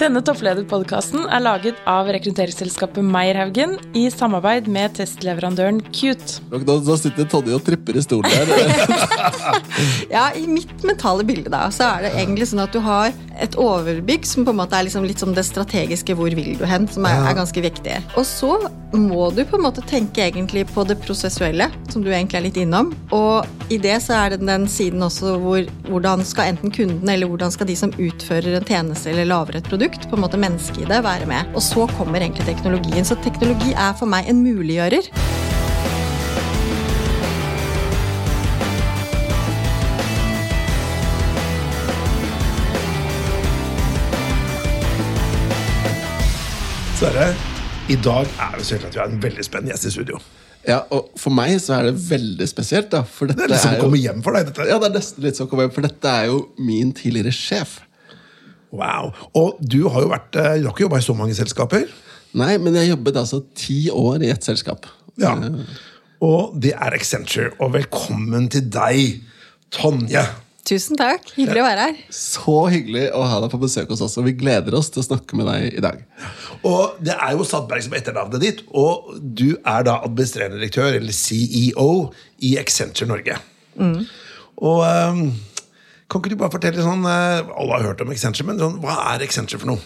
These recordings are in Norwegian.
Denne topplederpodkasten er laget av rekrutteringsselskapet Meierhaugen i samarbeid med testleverandøren Cute. Da, da sitter Tonje og tripper i stolen der. Ja, I mitt mentale bilde da, så er det egentlig sånn at du har et overbygg som på en måte er liksom litt som det strategiske 'hvor vil du hen', som er, er ganske viktig. Og så må du på en måte tenke egentlig på det prosessuelle, som du egentlig er litt innom. Og i det så er det den siden også hvor hvordan skal enten kunden eller hvordan skal de som utfører en tjeneste eller lager et produkt, på en måte mennesket i det, være med. Og så kommer egentlig teknologien. Så teknologi er for meg en muliggjører. Sverre, i dag er det så at vi har en veldig spennende gjest i studio. Ja, og For meg så er det veldig spesielt. da for Det er liksom å komme hjem for deg. dette. Ja, det er nesten litt som å komme hjem, for dette er jo min tidligere sjef. Wow. Og du har jo vært, eh, du har ikke jobba i så mange selskaper. Nei, men jeg jobbet altså ti år i et selskap. Ja. Og det er Accenture. Og velkommen til deg, Tonje. Tusen takk. Hyggelig å være her. Så hyggelig å ha deg på besøk hos oss, og vi gleder oss til å snakke med deg i dag. Og det er jo Sandberg som er etternavnet ditt, og du er da administrerende direktør, eller CEO, i Accenture Norge. Og eh, kan ikke du bare fortelle sånn eh, Alle har hørt om Accenture, men sånn, hva er Accenture for noe?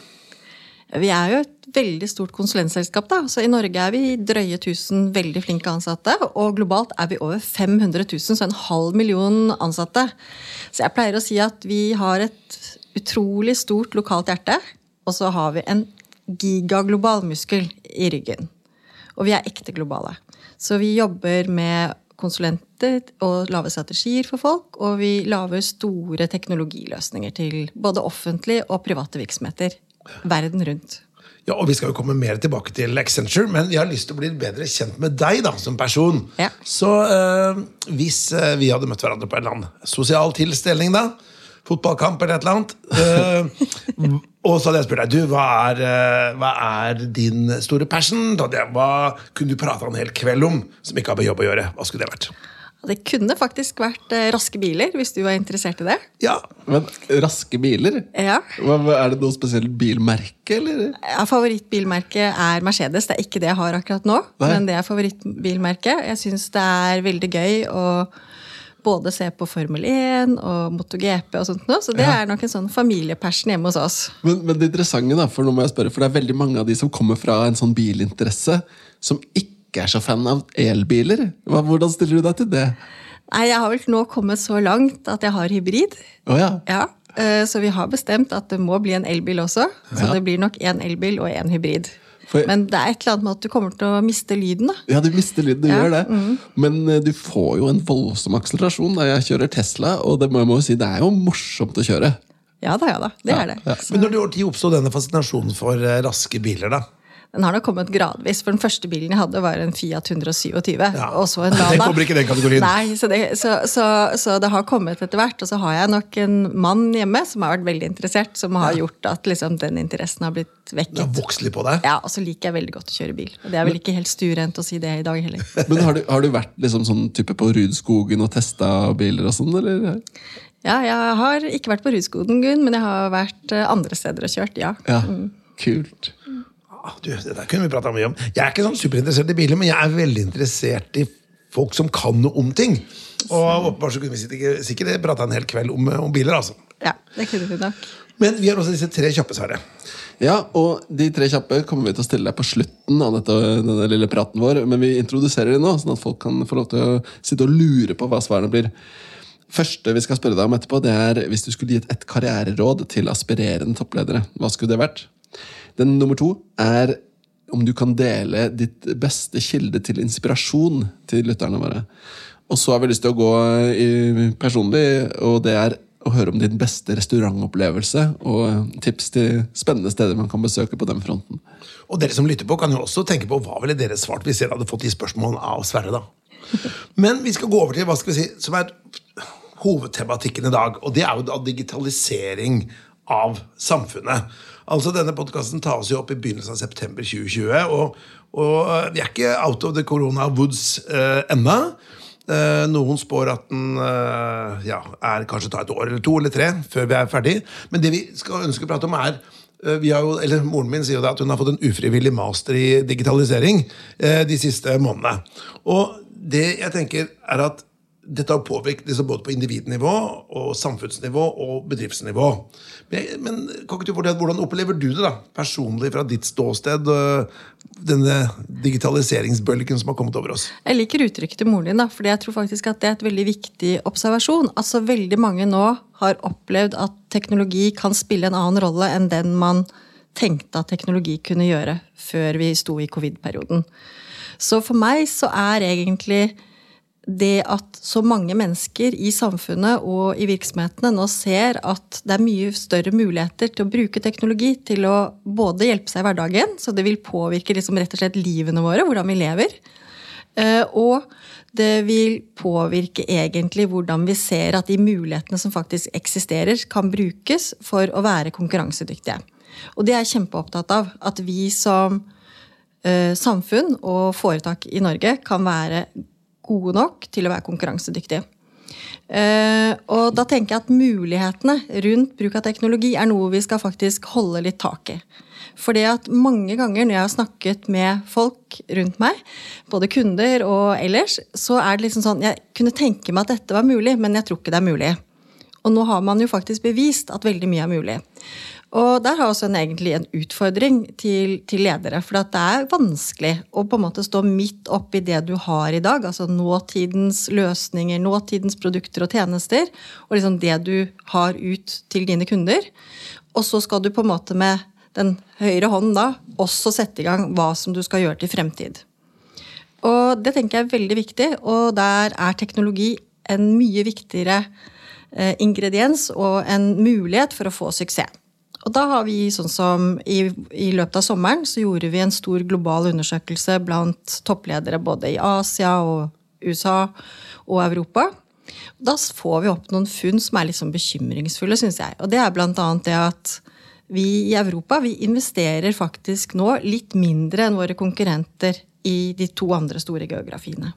Vi er jo et veldig stort konsulentselskap. da, så I Norge er vi drøye 1000 veldig flinke ansatte. Og globalt er vi over 500 000, så en halv million ansatte. Så jeg pleier å si at vi har et utrolig stort lokalt hjerte. Og så har vi en gigaglobal muskel i ryggen. Og vi er ekte globale. Så vi jobber med konsulenter og lager strategier for folk. Og vi lager store teknologiløsninger til både offentlige og private virksomheter verden rundt. Ja, og Vi skal jo komme mer tilbake til Accenture, men jeg har lyst til å bli bedre kjent med deg da, som person. Ja. Så eh, hvis eh, vi hadde møtt hverandre på en eller annen sosial tilstelning, da, fotballkamp eller et eller annet, eh, og så hadde jeg spurt deg du, hva er, eh, hva er din store passion? Jeg, hva kunne du prate en hel kveld om som ikke har med jobb å gjøre? Hva skulle det vært? Det kunne faktisk vært eh, raske biler, hvis du var interessert i det. Ja, Men raske biler? Ja. Er det noe spesielt bilmerke, eller? Ja, Favorittbilmerket er Mercedes. Det er ikke det jeg har akkurat nå, Nei. men det er favorittbilmerket. Jeg syns det er veldig gøy å både se på Formel 1 og MotoGP og sånt noe, så det er nok en sånn familiepersen hjemme hos oss. Men, men det interessante, da, for nå må jeg spørre, for det er veldig mange av de som kommer fra en sånn bilinteresse, som ikke er så fan av elbiler. Hvordan stiller du deg til det? Nei, jeg har vel nå kommet så langt at jeg har hybrid. Oh, ja. Ja, eh, Så vi har bestemt at det må bli en elbil også. Så Ja. det blir nok én elbil og én hybrid. For- Men det er et eller annet med at du kommer til å miste lyden. da. Ja, du mister lyden, du Ja, gjør det. Men eh, du får jo en voldsom akselerasjon. Da jeg kjører Tesla, og det må jeg må si, det er jo morsomt å kjøre. Ja da, ja da. Det er det. ja. Men når det oppsto denne fascinasjonen for eh, raske biler, da? Den har nok kommet gradvis, for den første bilen jeg hadde, var en Fiat 127. Ja. Og så en Den Lada. kommer ikke i den kategorien. Nei, så det, så, så, så det har kommet etter hvert. Og så har jeg nok en mann hjemme som har vært veldig interessert, som har gjort at liksom, den interessen har blitt Det har vekket. vokst litt på deg? Ja, Og så liker jeg veldig godt å kjøre bil. Og det er vel ikke helt stuerent å si det i dag heller. Men har du, har du vært liksom sånn type på Rudskogen og testa biler og sånn, eller? Ja, jeg har ikke vært på Rudskogen, Gunn, men jeg har vært eh, andre steder og kjørt, ja. Ja, kult. Ah, Du, det der kunne vi prata mye om. Jeg er ikke sånn superinteressert i biler, men jeg er veldig interessert i folk som kan noe om ting. Og åpenbart så kunne vi sikkert, sikkert prata en hel kveld om, om biler, altså. Ja, det kunne vi nok. Men vi har også disse tre kjappe, Sverre. Ja, og de tre kjappe kommer vi til å stille deg på slutten av dette, denne lille praten vår, men vi introduserer dem nå, sånn at folk kan få lov til å sitte og lure på hva svarene blir. Første vi skal spørre deg om etterpå, det er hvis du skulle gitt et karriereråd til aspirerende toppledere. Hva skulle det vært? Den nummer to er om du kan dele ditt beste kilde til inspirasjon til lytterne våre. Og så har vi lyst til å gå i personlig, og det er å høre om din beste restaurantopplevelse og tips til spennende steder man kan besøke på den fronten. Og dere som lytter på, kan jo også tenke på hva ville dere svart hvis dere hadde fått de spørsmålene av Sverre. da. Men vi skal gå over til hva skal vi si, som er hovedtematikken i dag. Og det er jo da digitalisering av samfunnet. Altså Denne podkasten tas jo opp i begynnelsen av september 2020. Og, og vi er ikke out of the corona woods uh, ennå. Eh, noen spår at den eh, ja, er kanskje ta et år eller to eller tre før vi er ferdig. Men det vi skal ønske å prate om, er eh, jo, eller Moren min sier jo det at hun har fått en ufrivillig master i digitalisering eh, de siste månedene. Og det jeg tenker er at dette har påvirket liksom både på individnivå, og samfunnsnivå og bedriftsnivå. Men, men fortelle, hvordan opplever du det da, personlig fra ditt ståsted? øh, Denne digitaliseringsbølgen som har kommet over oss? Jeg liker uttrykket til moren din, da, fordi jeg tror faktisk at det er et veldig viktig observasjon. Altså Veldig mange nå har opplevd at teknologi kan spille en annen rolle enn den man tenkte at teknologi kunne gjøre før vi sto i covid-perioden. Så for meg så er egentlig det at så mange mennesker i samfunnet og i virksomhetene nå ser at det er mye større muligheter til å bruke teknologi til å både hjelpe seg i hverdagen, så det vil påvirke liksom rett og slett livene våre, hvordan vi lever, eh, og det vil påvirke egentlig hvordan vi ser at de mulighetene som faktisk eksisterer, kan brukes for å være konkurransedyktige. Og det er jeg kjempeopptatt av. At vi som eh, samfunn og foretak i Norge kan være gode nok til å være konkurransedyktige. Eh, og da tenker jeg at mulighetene rundt bruk av teknologi er noe vi skal faktisk holde litt tak i. For det at mange ganger når jeg har snakket med folk rundt meg, både kunder og ellers, så er det liksom sånn Jeg kunne tenke meg at dette var mulig, men jeg tror ikke det er mulig. Og nå har man jo faktisk bevist at veldig mye er mulig. Og der har også en, egentlig en utfordring til, til ledere. For det er vanskelig å på en måte stå midt oppi det du har i dag. Altså nåtidens løsninger, nåtidens produkter og tjenester. Og liksom det du har ut til dine kunder. Og så skal du på en måte med den høyre hånden da også sette i gang hva som du skal gjøre til fremtid. Og det tenker jeg er veldig viktig, og der er teknologi en mye viktigere eh, ingrediens og en mulighet for å få suksess. Og da har vi, sånn som i, i, løpet av sommeren, så gjorde vi en stor global undersøkelse blant toppledere både i Asia og USA og Europa. Da får vi opp noen funn som er litt sånn bekymringsfulle, syns jeg. Og det er blant annet det at vi i Europa vi investerer faktisk nå litt mindre enn våre konkurrenter i de to andre store geografiene.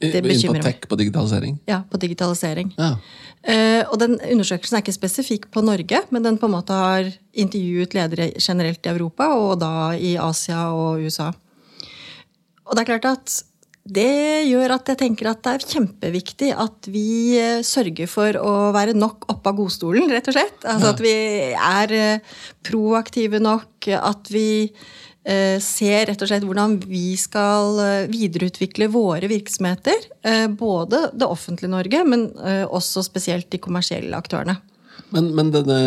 Det bekymrer meg. På tech, på digitalisering? Ja, på digitalisering. Ja. Uh, og den Undersøkelsen er ikke spesifikk på Norge, men den på en måte har intervjuet ledere generelt i Europa, og da i Asia og USA. Og det er klart at det gjør at jeg tenker at det er kjempeviktig at vi eh, sørger for å være nok oppe av godstolen, rett og slett. Altså ja. At vi er eh, proaktive nok, at vi Eh, ser rett og slett hvordan vi skal eh, videreutvikle våre virksomheter. Eh, både det offentlige Norge, men også spesielt de kommersielle aktørene. Men, men denne,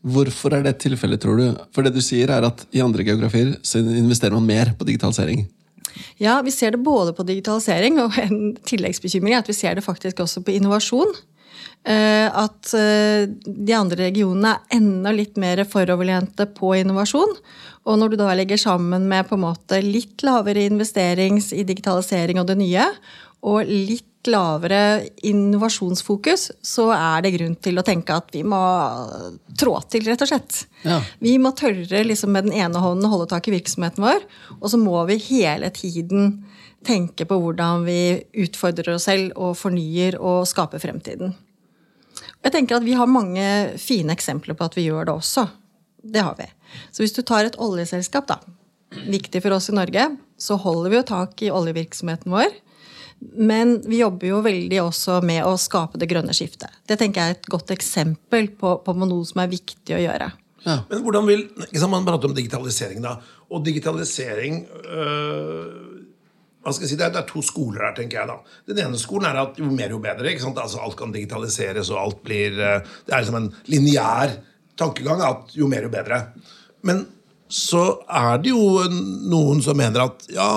hvorfor er det tilfellet, tror du? For det du sier er at i andre geografier så investerer man mer på digitalisering. Ja, vi ser det både på digitalisering, og en tilleggsbekymring er at vi ser det faktisk også på innovasjon. At de andre regionene er enda litt mer foroverlente på innovasjon. Og når du da legger sammen med på en måte litt lavere investerings i digitalisering og det nye, og litt lavere innovasjonsfokus, så er det grunn til å tenke at vi må trå til, rett og slett. Ja. Vi må tørre liksom med den ene hånden å holde tak i virksomheten vår, og så må vi hele tiden tenke på hvordan vi utfordrer oss selv og fornyer og skaper fremtiden. Jeg tenker at Vi har mange fine eksempler på at vi gjør det også. Det har vi. Så hvis du tar et oljeselskap, da, viktig for oss i Norge, så holder vi jo tak i oljevirksomheten vår. Men vi jobber jo veldig også med å skape det grønne skiftet. Det tenker jeg er et godt eksempel på, på noe som er viktig å gjøre. Ja. Men hvordan vil, liksom Man prater om digitalisering, da. Og digitalisering øh, si, det er, det er, to skoler her, tenker jeg. da. Den ene skolen er at jo mer, jo bedre. ikke? Altså Alt kan digitaliseres, og alt blir øh, Det er liksom en lineær tankegang at jo mer, jo bedre. Men så er det jo noen som mener at ja,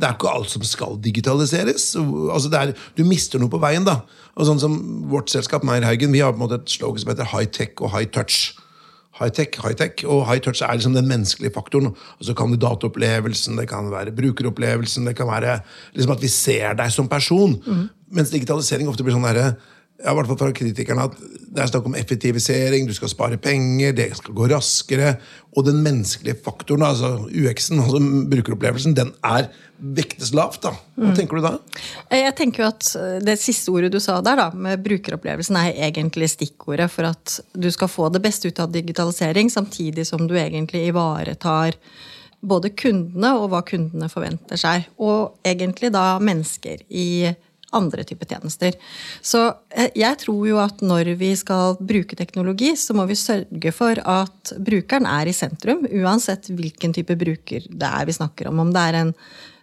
det er ikke alt som skal digitaliseres. Altså er, du mister noe på veien. da. Og sånn som Vårt selskap Meierhaugen, vi har på en måte et slogan som heter high tech og high touch. High tech, high tech, og high touch er liksom den menneskelige faktoren. Altså Kandidatopplevelsen, det kan være brukeropplevelsen, det kan være liksom at vi ser deg som person. Mm. Mens digitalisering ofte blir sånn derre ja, i hvert fall fra kritikerne, at det er snakk om effektivisering, du skal spare penger, det skal gå raskere. Og den menneskelige faktoren, altså UX-en, altså brukeropplevelsen, den er vektes lavt. da. Hva mm. tenker du da? Jeg tenker jo at Det siste ordet du sa der, da, med brukeropplevelsen, er egentlig stikkordet for at du skal få det beste ut av digitalisering, samtidig som du egentlig ivaretar både kundene og hva kundene forventer seg. Og egentlig da mennesker i andre typer tjenester. Så eh, jeg tror jo at når vi skal bruke teknologi, så må vi sørge for at brukeren er i sentrum, uansett hvilken type bruker det er vi snakker om. Om det er en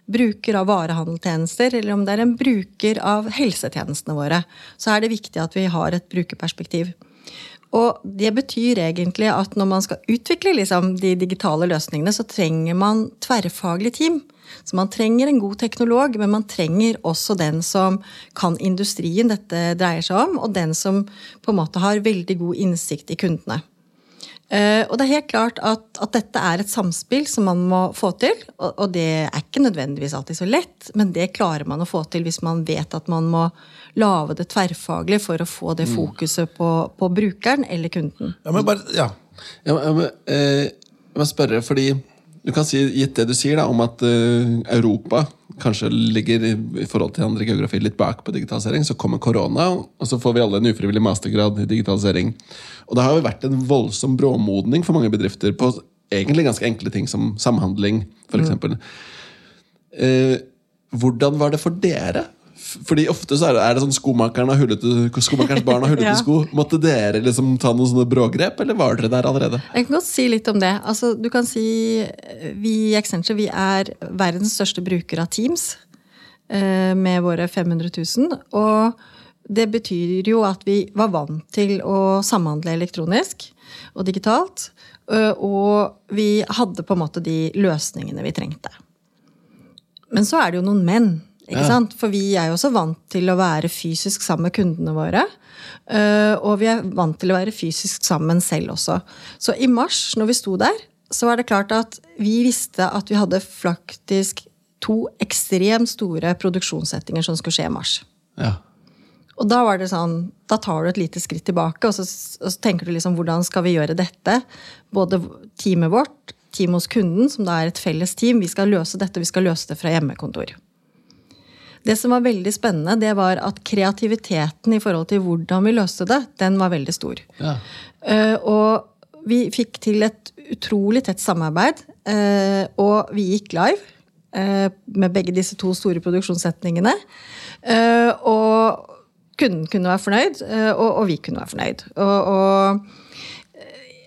bruker av varehandeltjenester, eller om det er en bruker av helsetjenestene våre, så er det viktig at vi har et brukerperspektiv. Og det betyr egentlig at når man skal utvikle liksom, de digitale løsningene, så trenger man tverrfaglig team. Så man trenger en god teknolog, men man trenger også den som kan industrien dette dreier seg om, og den som på en måte har veldig god innsikt i kundene. Uh, og det er helt klart at, at, dette er et samspill som man må få til. Og, og, det er ikke nødvendigvis alltid så lett, men det klarer man å få til hvis man vet at man må lage det tverrfaglig for å få det mm. fokuset på, på brukeren eller kunden. Ja, men bare, ja. ja men, eh, jeg må spørre, fordi du kan si, Gitt det du sier da, om at uh, Europa kanskje ligger i forhold til andre geografier litt bak på digitalisering, så kommer korona, og så får vi alle en ufrivillig mastergrad i digitalisering. Og det har jo vært en voldsom bråmodning for mange bedrifter på egentlig ganske enkle ting som samhandling, f.eks. Mm. Uh, hvordan var det for dere fordi ofte så er det, er det sånn skomakeren har hullete, skomakerens barn har hullete ja. sko. Måtte dere liksom ta noen sånne brågrep, eller var dere der allerede? Jeg kan godt si litt om det. Altså, du kan si Vi i Accenture vi er verdens største bruker av Teams. Eh, med våre 500 000. Og det betyr jo at vi var vant til å samhandle elektronisk og digitalt. Eh, og vi hadde på en måte de løsningene vi trengte. Men så er det jo noen menn. Ja. For vi er jo også vant til å være fysisk sammen med kundene våre. Eh, og vi er vant til å være fysisk sammen selv også. Så i mars, når vi sto der, så var det klart at vi visste at vi hadde faktisk to ekstremt store produksjonssettinger som skulle skje i mars. Ja. Og da var det sånn, da tar du et lite skritt tilbake og så, og så tenker du liksom hvordan skal vi gjøre dette? Både teamet vårt, teamet hos kunden, som da er et felles team. Vi skal løse dette, vi skal løse det fra hjemmekontor. Det som var veldig spennende, det var at kreativiteten i forhold til hvordan vi løste det, den var veldig stor. Ja. Uh, og vi fikk til et utrolig tett samarbeid, uh, og vi gikk live uh, med begge disse to store produksjonssetningene. og kunden kunne være fornøyd, og, vi kunne være fornøyd. og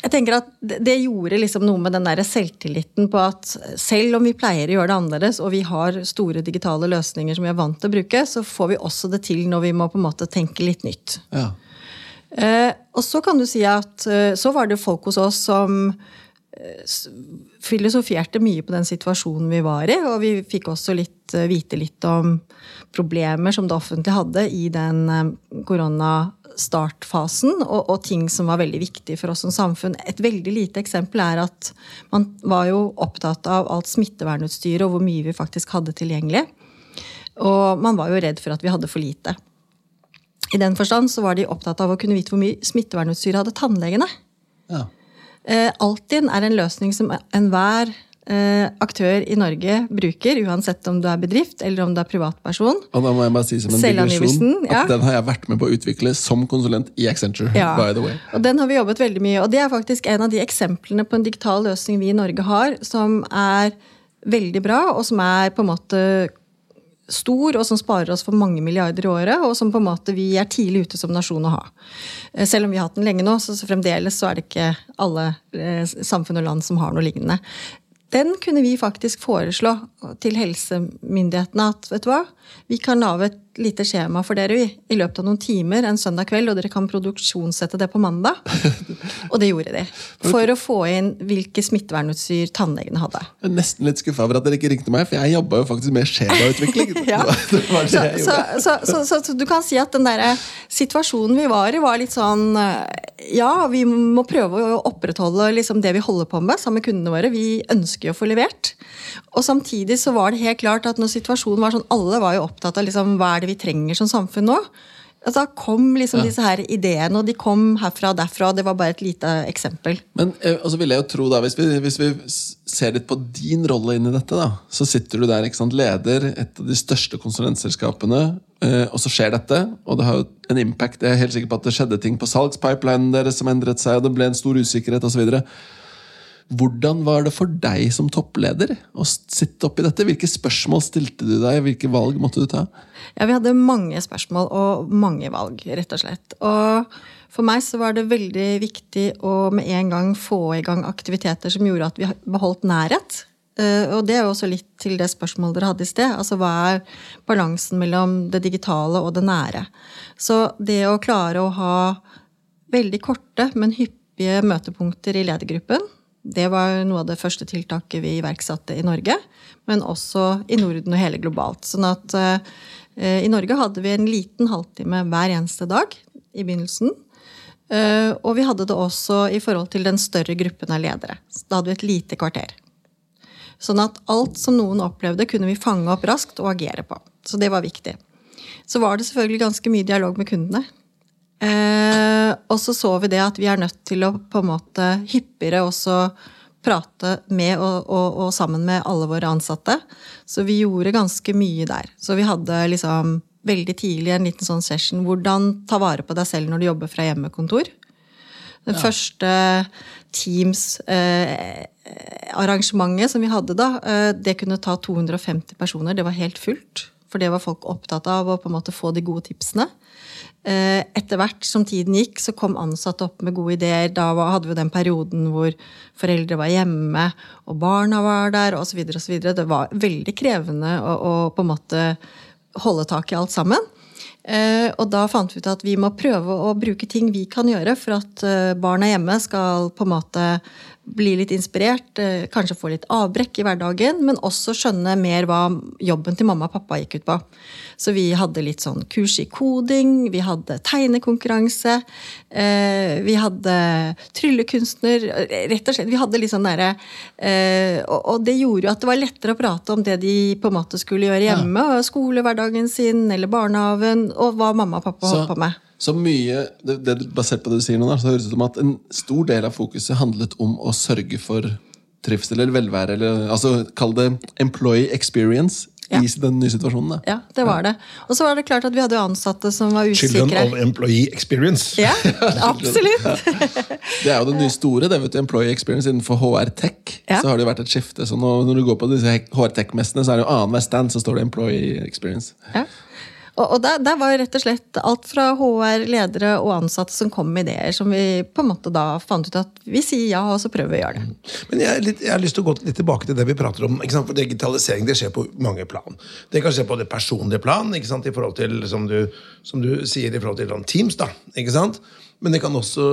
jeg tenker at Det gjorde liksom noe med den der selvtilliten på at selv om vi pleier å gjøre det annerledes, og vi har store digitale løsninger som vi er vant til å bruke, så får vi også det til når vi må på en måte tenke litt nytt. Ja. Eh, og så kan du si at eh, så var det folk hos oss som eh, filosoferte mye på den situasjonen vi var i, og vi fikk også litt, eh, vite litt om problemer som det offentlige hadde i den korona startfasen, og, og, ting som var veldig viktig for oss som samfunn. Et veldig lite eksempel er at man var jo opptatt av alt smittevernutstyret og hvor mye vi faktisk hadde tilgjengelig. Og man var jo redd for at vi hadde for lite. I den forstand så var de opptatt av å kunne vite hvor mye smittevernutstyr hadde tannlegene. Ja. Eh, Altinn er en løsning som enhver aktør i Norge bruker, uansett om du er bedrift eller om du er privatperson. Og da må jeg bare si som en digresjon ja. at den har jeg vært med på å utvikle som konsulent i Accenture. Ja. by the way. Og den har vi jobbet veldig mye, og det er faktisk en av de eksemplene på en digital løsning vi i Norge har, som er veldig bra, og som er på en måte stor, og som sparer oss for mange milliarder i året, og som på en måte vi er tidlig ute som nasjon å ha. Eh, selv om vi har hatt den lenge nå, så fremdeles så er det ikke alle eh, samfunn og land som har noe lignende den kunne vi faktisk foreslå til helsemyndighetene at vet du hva, vi kan lage et lite skjema for dere i løpet av noen timer en søndag kveld, og dere kan produksjonssette det på mandag. Og det gjorde de. For å få inn hvilke smittevernutstyr tannlegene hadde. Jeg er nesten litt skuffa over at dere ikke ringte meg, for jeg jobba jo faktisk med skjemautvikling. ja. så, så, så, så, du kan si at den der situasjonen vi var i, var litt sånn Ja, vi må prøve å opprettholde liksom det vi holder på med sammen med kundene våre. Vi ønsker jo å få levert. Og samtidig så var det helt klart at når situasjonen var sånn, alle var jo opptatt av liksom, hva er det vi trenger som samfunn nå. Da kom liksom disse her ideene, og de kom herfra og derfra. og Det var bare et lite eksempel. Men eh, altså vil jeg jo tro da, hvis vi, hvis vi ser litt på din rolle inn i dette, da, så sitter du der, ikke sant, leder et av de største konsulentselskapene, eh, og så skjer dette, og det har jo en impact. Jeg er helt sikker på at det skjedde ting på salgspipelinen deres som endret seg, og det ble en stor usikkerhet osv. Hvordan var det for deg som toppleder å sitte oppi dette? Hvilke spørsmål stilte du deg? Hvilke valg måtte du ta? Ja, Vi hadde mange spørsmål og mange valg, rett og slett. Og for meg så var det veldig viktig å med en gang få i gang aktiviteter som gjorde at vi beholdt nærhet. Eh, Og det er jo også litt til det spørsmålet dere hadde i sted. Altså hva er balansen mellom det digitale og det nære? Så det å klare å ha veldig korte, men hyppige møtepunkter i ledergruppen, det var noe av det første tiltaket vi iverksatte i Norge, men også i Norden og hele globalt. Sånn at eh, i Norge hadde vi en liten halvtime hver eneste dag i begynnelsen. Eh, og vi hadde det også i forhold til den større gruppen av ledere. Da hadde vi et lite kvarter. Sånn at alt som noen opplevde, kunne vi fange opp raskt og agere på. Så det var viktig. Så var det selvfølgelig ganske mye dialog med kundene. Eh, og så så vi det at vi er nødt til å på en måte hyppigere også prate med og, og, og sammen med alle våre ansatte. Så vi gjorde ganske mye der. Så vi hadde liksom veldig tidlig en liten sånn session. Hvordan ta vare på deg selv når du jobber fra hjemmekontor. Den første Teams-arrangementet som vi hadde da, eh, det kunne ta 250 personer. Det var helt fullt. For det var folk opptatt av å på en måte få de gode tipsene. Eh, Etter hvert som tiden gikk, så kom ansatte opp med gode ideer. Da hadde vi den perioden hvor foreldre var hjemme, og barna var der, osv. Det var veldig krevende å, å på en måte holde tak i alt sammen. Eh, og da fant vi ut at vi må prøve å bruke ting vi kan gjøre for at eh, barna hjemme skal på en måte bli litt inspirert, eh, kanskje få litt avbrekk i hverdagen, men også skjønne mer hva jobben til mamma og pappa gikk ut på. Så vi hadde litt sånn kurs i koding, vi hadde tegnekonkurranse, eh, vi hadde tryllekunstner, eh, rett og slett. Vi hadde litt sånn derre og, det gjorde jo at det var lettere å prate om det de på en måte skulle gjøre hjemme, og skolehverdagen sin eller barnehagen, og hva mamma og pappa holdt på med. Så mye, det, det, Basert på det du sier nå, da, så høres det ut som at en stor del av fokuset handlet om å sørge for trivsel eller velvære. Eller, altså Kall det employee experience Ja. i den nye situasjonen. da. Ja, det var det. Og så var det klart at vi hadde jo ansatte som var Children usikre. of Employee Experience. Ja, absolutt. Det er jo det nye store. det vet du, Employee experience innenfor HR Tech. Ja. Så har det jo vært et skifte. så nå, Når du går på disse HR Tech-messene, så er det jo annenhver stand så står det Employee experience. Ja. Og, og der, der var rett og slett alt fra HR, ledere og ansatte som kom med ideer som vi på en måte da fant ut at vi sier ja, og så prøver vi å gjøre det. Men jeg, litt, jeg har lyst til å gå litt tilbake til det vi prater om. Ikke sant? For Digitalisering det skjer på mange plan. Det kan skje på det personlige plan, i forhold til, som du, som du sier, i forhold til sånn Teams. da, ikke sant? Men det kan også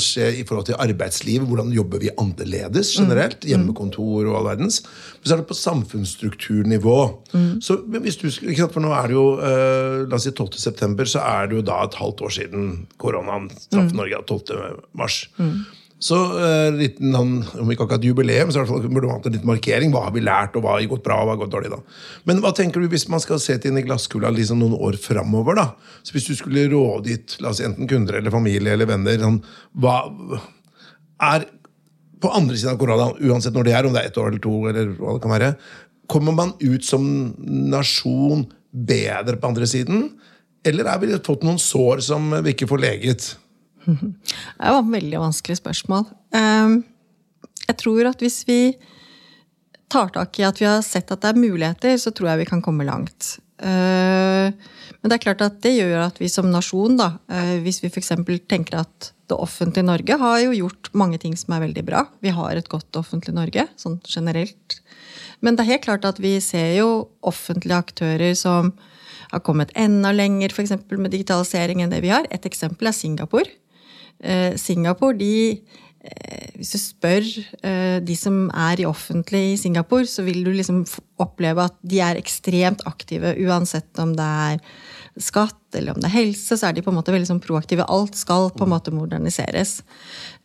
skje i forhold til arbeidsliv. Hvordan jobber vi annerledes generelt? Hjemmekontor og all verdens. Men så er det på samfunnsstrukturnivå. Så hvis du, For nå er det jo eh, la oss si 12. september, så er det jo da et halvt år siden koronaen traff Norge. 12. mars. Så uh, liten, sånn, om ikke akkurat jubileum, så burde man hatt en liten markering. Hva har vi lært, og hva har gått bra, og hva har gått dårlig? da? Men hva tenker du hvis man skal se til inn i glasskula liksom noen år framover? da? Så hvis du skulle rådgitt la oss si, enten kunder eller familie eller venner, sånn, hva er på andre siden av korona, uansett når det er, om det er ett år eller to, eller hva det kan være, kommer man ut som nasjon bedre på andre siden? Eller er vi fått noen sår som vi ikke får leget? Det var et veldig vanskelig spørsmål. Ehm, Jeg tror at hvis vi tar tak i at vi har sett at det er muligheter, så tror jeg vi kan komme langt. Eh, Men det er klart at det gjør at vi som nasjon, da, eh, hvis vi f.eks. tenker at det offentlige Norge har jo gjort mange ting som er veldig bra. Vi har et godt offentlig Norge, sånn generelt. Men det er helt klart at vi ser jo offentlige aktører som har kommet enda lenger f.eks. med digitalisering enn det vi har. Et eksempel er Singapore. Eh, Singapore, de eh, Hvis du spør eh, de som er i offentlig i Singapore, så vil du liksom oppleve at de er ekstremt aktive, uansett om det er skatt eller om det er helse, så er de på en måte veldig sånn proaktive. Alt skal på en måte moderniseres.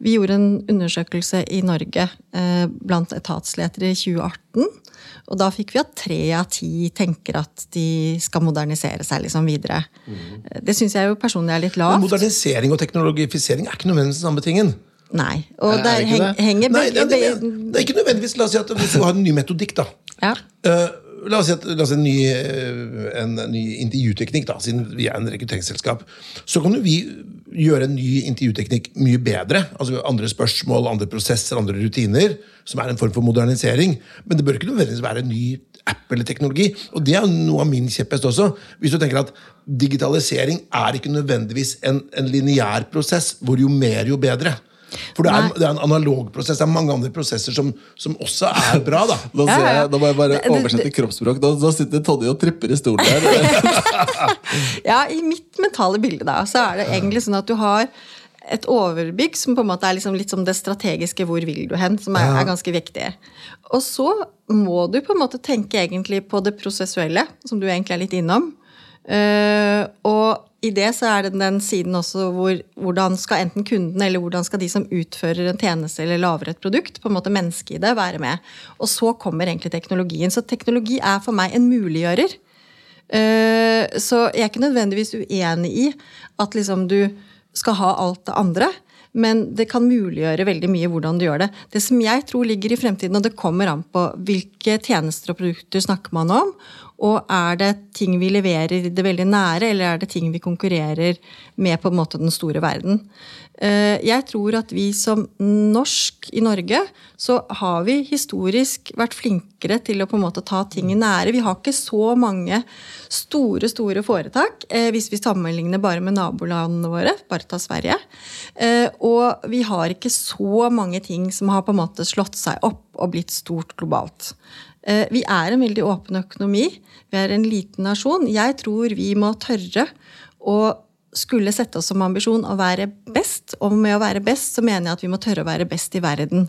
Vi gjorde en undersøkelse i Norge blant etatsledere i 2018. Og da fikk vi at tre av ti tenker at de skal modernisere seg liksom videre. Det syns jeg jo personlig er litt Men lavt. modernisering og teknologifisering er ikke nødvendigvis den samme tingen. Nei. Og Er- er der det heng, det? henger Nei, det, begge det, det er ikke nødvendigvis. La oss si at hvis du har en ny metodikk, da. ja. Uh, la oss si, at, la oss si en, ny, eh, en ny intervjuteknikk, da, siden vi er en rekrutteringsselskap. Så kan jo vi gjøre en ny intervjuteknikk mye bedre. altså Andre spørsmål, andre prosesser, andre rutiner. Som er en form for modernisering. Men det bør ikke nødvendigvis være en ny app eller teknologi. Og det er noe av min kjepphest også. Hvis du tenker at digitalisering er ikke nødvendigvis en, en lineær prosess, hvor jo mer, jo bedre. For det er, det er en analog prosess. Det er mange andre prosesser som, som også er bra. da Da, ser jeg, da må jeg bare oversette kroppsspråk. Da, da sitter Tonje og tripper i stolen der. Ja, i mitt mentale bilde da, så er det egentlig sånn at du har et overbygg som på en måte er liksom litt som det strategiske 'hvor vil du hen', som er, er ganske viktig. Og så må du på en måte tenke egentlig på det prosessuelle, som du egentlig er litt innom. Eh, og i det så er det den siden også hvor hvordan skal enten kunden eller hvordan skal de som utfører en tjeneste eller lager et produkt, på en måte mennesket i det, være med. Og så kommer egentlig teknologien. Så teknologi er for meg en muliggjører. Uh, Så jeg er ikke nødvendigvis uenig i at liksom du skal ha alt det andre. Men det kan muliggjøre veldig mye hvordan du gjør det. Det som jeg tror ligger i fremtiden, og det kommer an på hvilke tjenester og produkter snakker man om, og er det ting vi leverer det veldig nære, eller er det ting vi konkurrerer med på en måte den store verden. Eh, Jeg tror at vi som norsk i Norge, så har vi historisk vært flinkere til å på en måte ta ting i nære. Vi har ikke så mange store, store foretak, eh, hvis vi sammenligner bare med nabolandene våre. Bare ta Sverige. Eh, Og vi har ikke så mange ting som har på en måte slått seg opp og blitt stort globalt. Vi er en veldig åpen økonomi. Vi er en liten nasjon. Jeg tror vi må tørre å skulle sette oss som ambisjon å være best. Og med å være best så mener jeg at vi må tørre å være best i verden.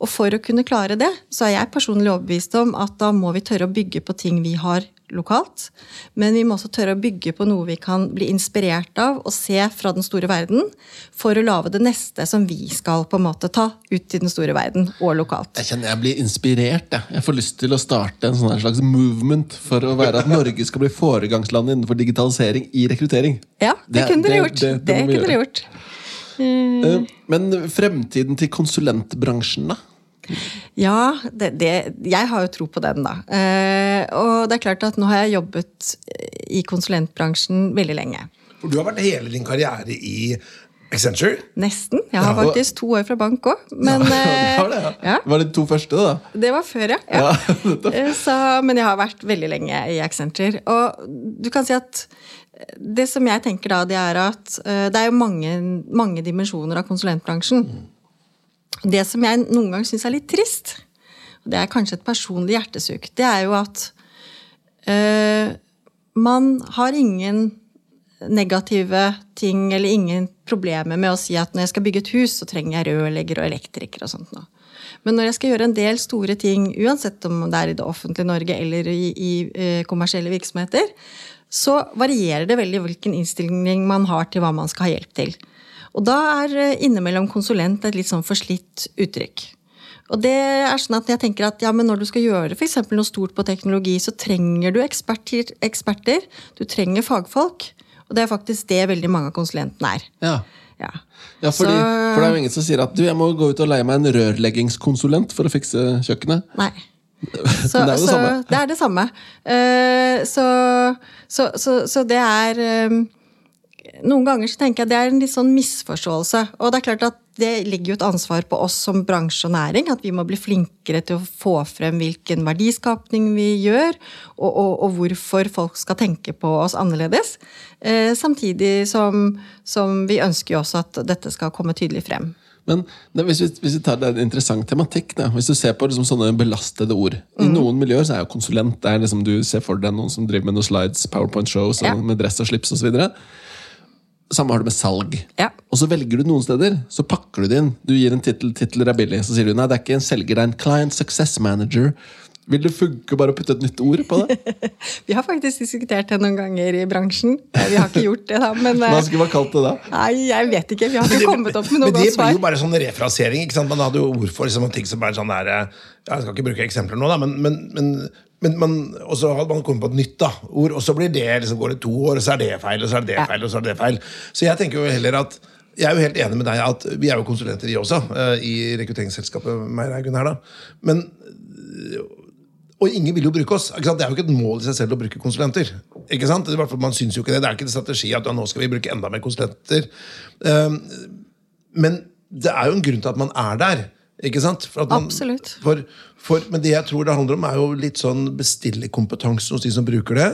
Og for å kunne klare det, så er jeg personlig overbevist om at da må vi tørre å bygge på ting vi har lokalt. Men vi må også tørre å bygge på noe vi kan bli inspirert av og se fra den store verden, for å lage det neste som vi skal på en måte ta ut i den store verden, og lokalt. Jeg kjenner jeg blir inspirert. Jeg, jeg får lyst til å starte en sånn slags movement for å være at Norge skal bli foregangsland innenfor digitalisering i rekruttering. Ja, det, Det- kunne dere gjort. det- Det, det kunne dere gjort. Eh, Men fremtiden til konsulentbransjen, da? Ja, det, det, jeg har jo tro på den, da. Eh, og det er klart at nå har jeg jobbet i konsulentbransjen veldig lenge. For du har vært hele din karriere i Accenture. Nesten. Jeg har Ja, og- faktisk to år fra bank òg. Men Det eh, var det, ja. ja. Var det de to første, da? Det var før, ja. ja. Ja. Eh, Så, men jeg har vært veldig lenge i Accenture. Og du kan si at det som jeg tenker da, det er at det er jo mange, mange dimensjoner av konsulentbransjen. Det som jeg noen ganger syns er litt trist, og det er kanskje et personlig hjertesukk, det er jo at øh, man har ingen negative ting eller ingen problemer med å si at når jeg skal bygge et hus, så trenger jeg rørlegger og elektriker og sånt noe. Men når jeg skal gjøre en del store ting, uansett om det er i det offentlige Norge eller i, i eh, kommersielle virksomheter, så varierer det veldig hvilken innstilling man har til hva man skal ha hjelp til. Og da er eh, innimellom konsulent et litt sånn forslitt uttrykk. Og det er sånn at jeg tenker at ja, men Når du skal gjøre for noe stort på teknologi, så trenger du eksperter, eksperter. Du trenger fagfolk. Og det er faktisk det veldig mange av konsulentene er. Ja. Ja. Ja, fordi, Så- For det er jo ingen som sier at du, jeg må gå ut og leie meg en rørleggingskonsulent for å fikse kjøkkenet. Nei. Så, det er jo det så, samme. det er det samme. Uh, så, så, så, så det er eh, Noen ganger så tenker jeg det er en litt sånn misforståelse. Og det er klart at det ligger jo et ansvar på oss som bransje og næring. At vi må bli flinkere til å få frem hvilken verdiskapning vi gjør, og, og, og hvorfor folk skal tenke på oss annerledes. Eh, samtidig som, som vi ønsker jo også at dette skal komme tydelig frem. Men hvis, vi, hvis vi tar det er en interessant tematikk da. Hvis du ser på liksom, sånne belastede ord I noen miljøer så er jo konsulent det er liksom, Du ser for deg noen som driver med noen slides, powerpoint-shows Ja. med dress og slips osv. Samme har du med salg. Ja. Og så velger du noen steder, så pakker du det inn. Du gir en tittel, titler er billig. Så sier du nei, det er ikke en selger, det er en client success manager. Vil det funke bare å putte et nytt ord på det? Vi har faktisk diskutert det noen ganger i bransjen. Vi har ikke gjort det, da. Men Hva eh, skulle man kalt det da? nei, jeg vet ikke. Vi har ikke kommet opp med noe godt svar. Men det blir jo bare sånn refrasering. ikke sant? Man hadde jo ord for liksom, ting som bare sånn der eh, Jeg skal ikke bruke eksempler nå, da, men, men, men, men man, og så hadde man kommet på et nytt da, ord, og så blir det, liksom, går det to år, og så er det feil, og så er det feil, og så er det feil. Så jeg tenker jo heller at jeg er jo helt enig med deg at vi er jo konsulenter, vi også, eh, i rekrutteringsselskapet Meierhaugen her, da. Men og ingen vil jo bruke oss. Det er jo ikke et mål i seg selv å bruke konsulenter. Ikke sant? I hvert fall, man synes jo ikke Det Det er ikke en strategi at ja, nå skal vi bruke enda mer konsulenter. Um, men det er jo en grunn til at man er der. Ikke sant? For man, Absolutt. For, for, men det jeg tror det handler om, er jo litt sånn bestillerkompetanse hos de som bruker det.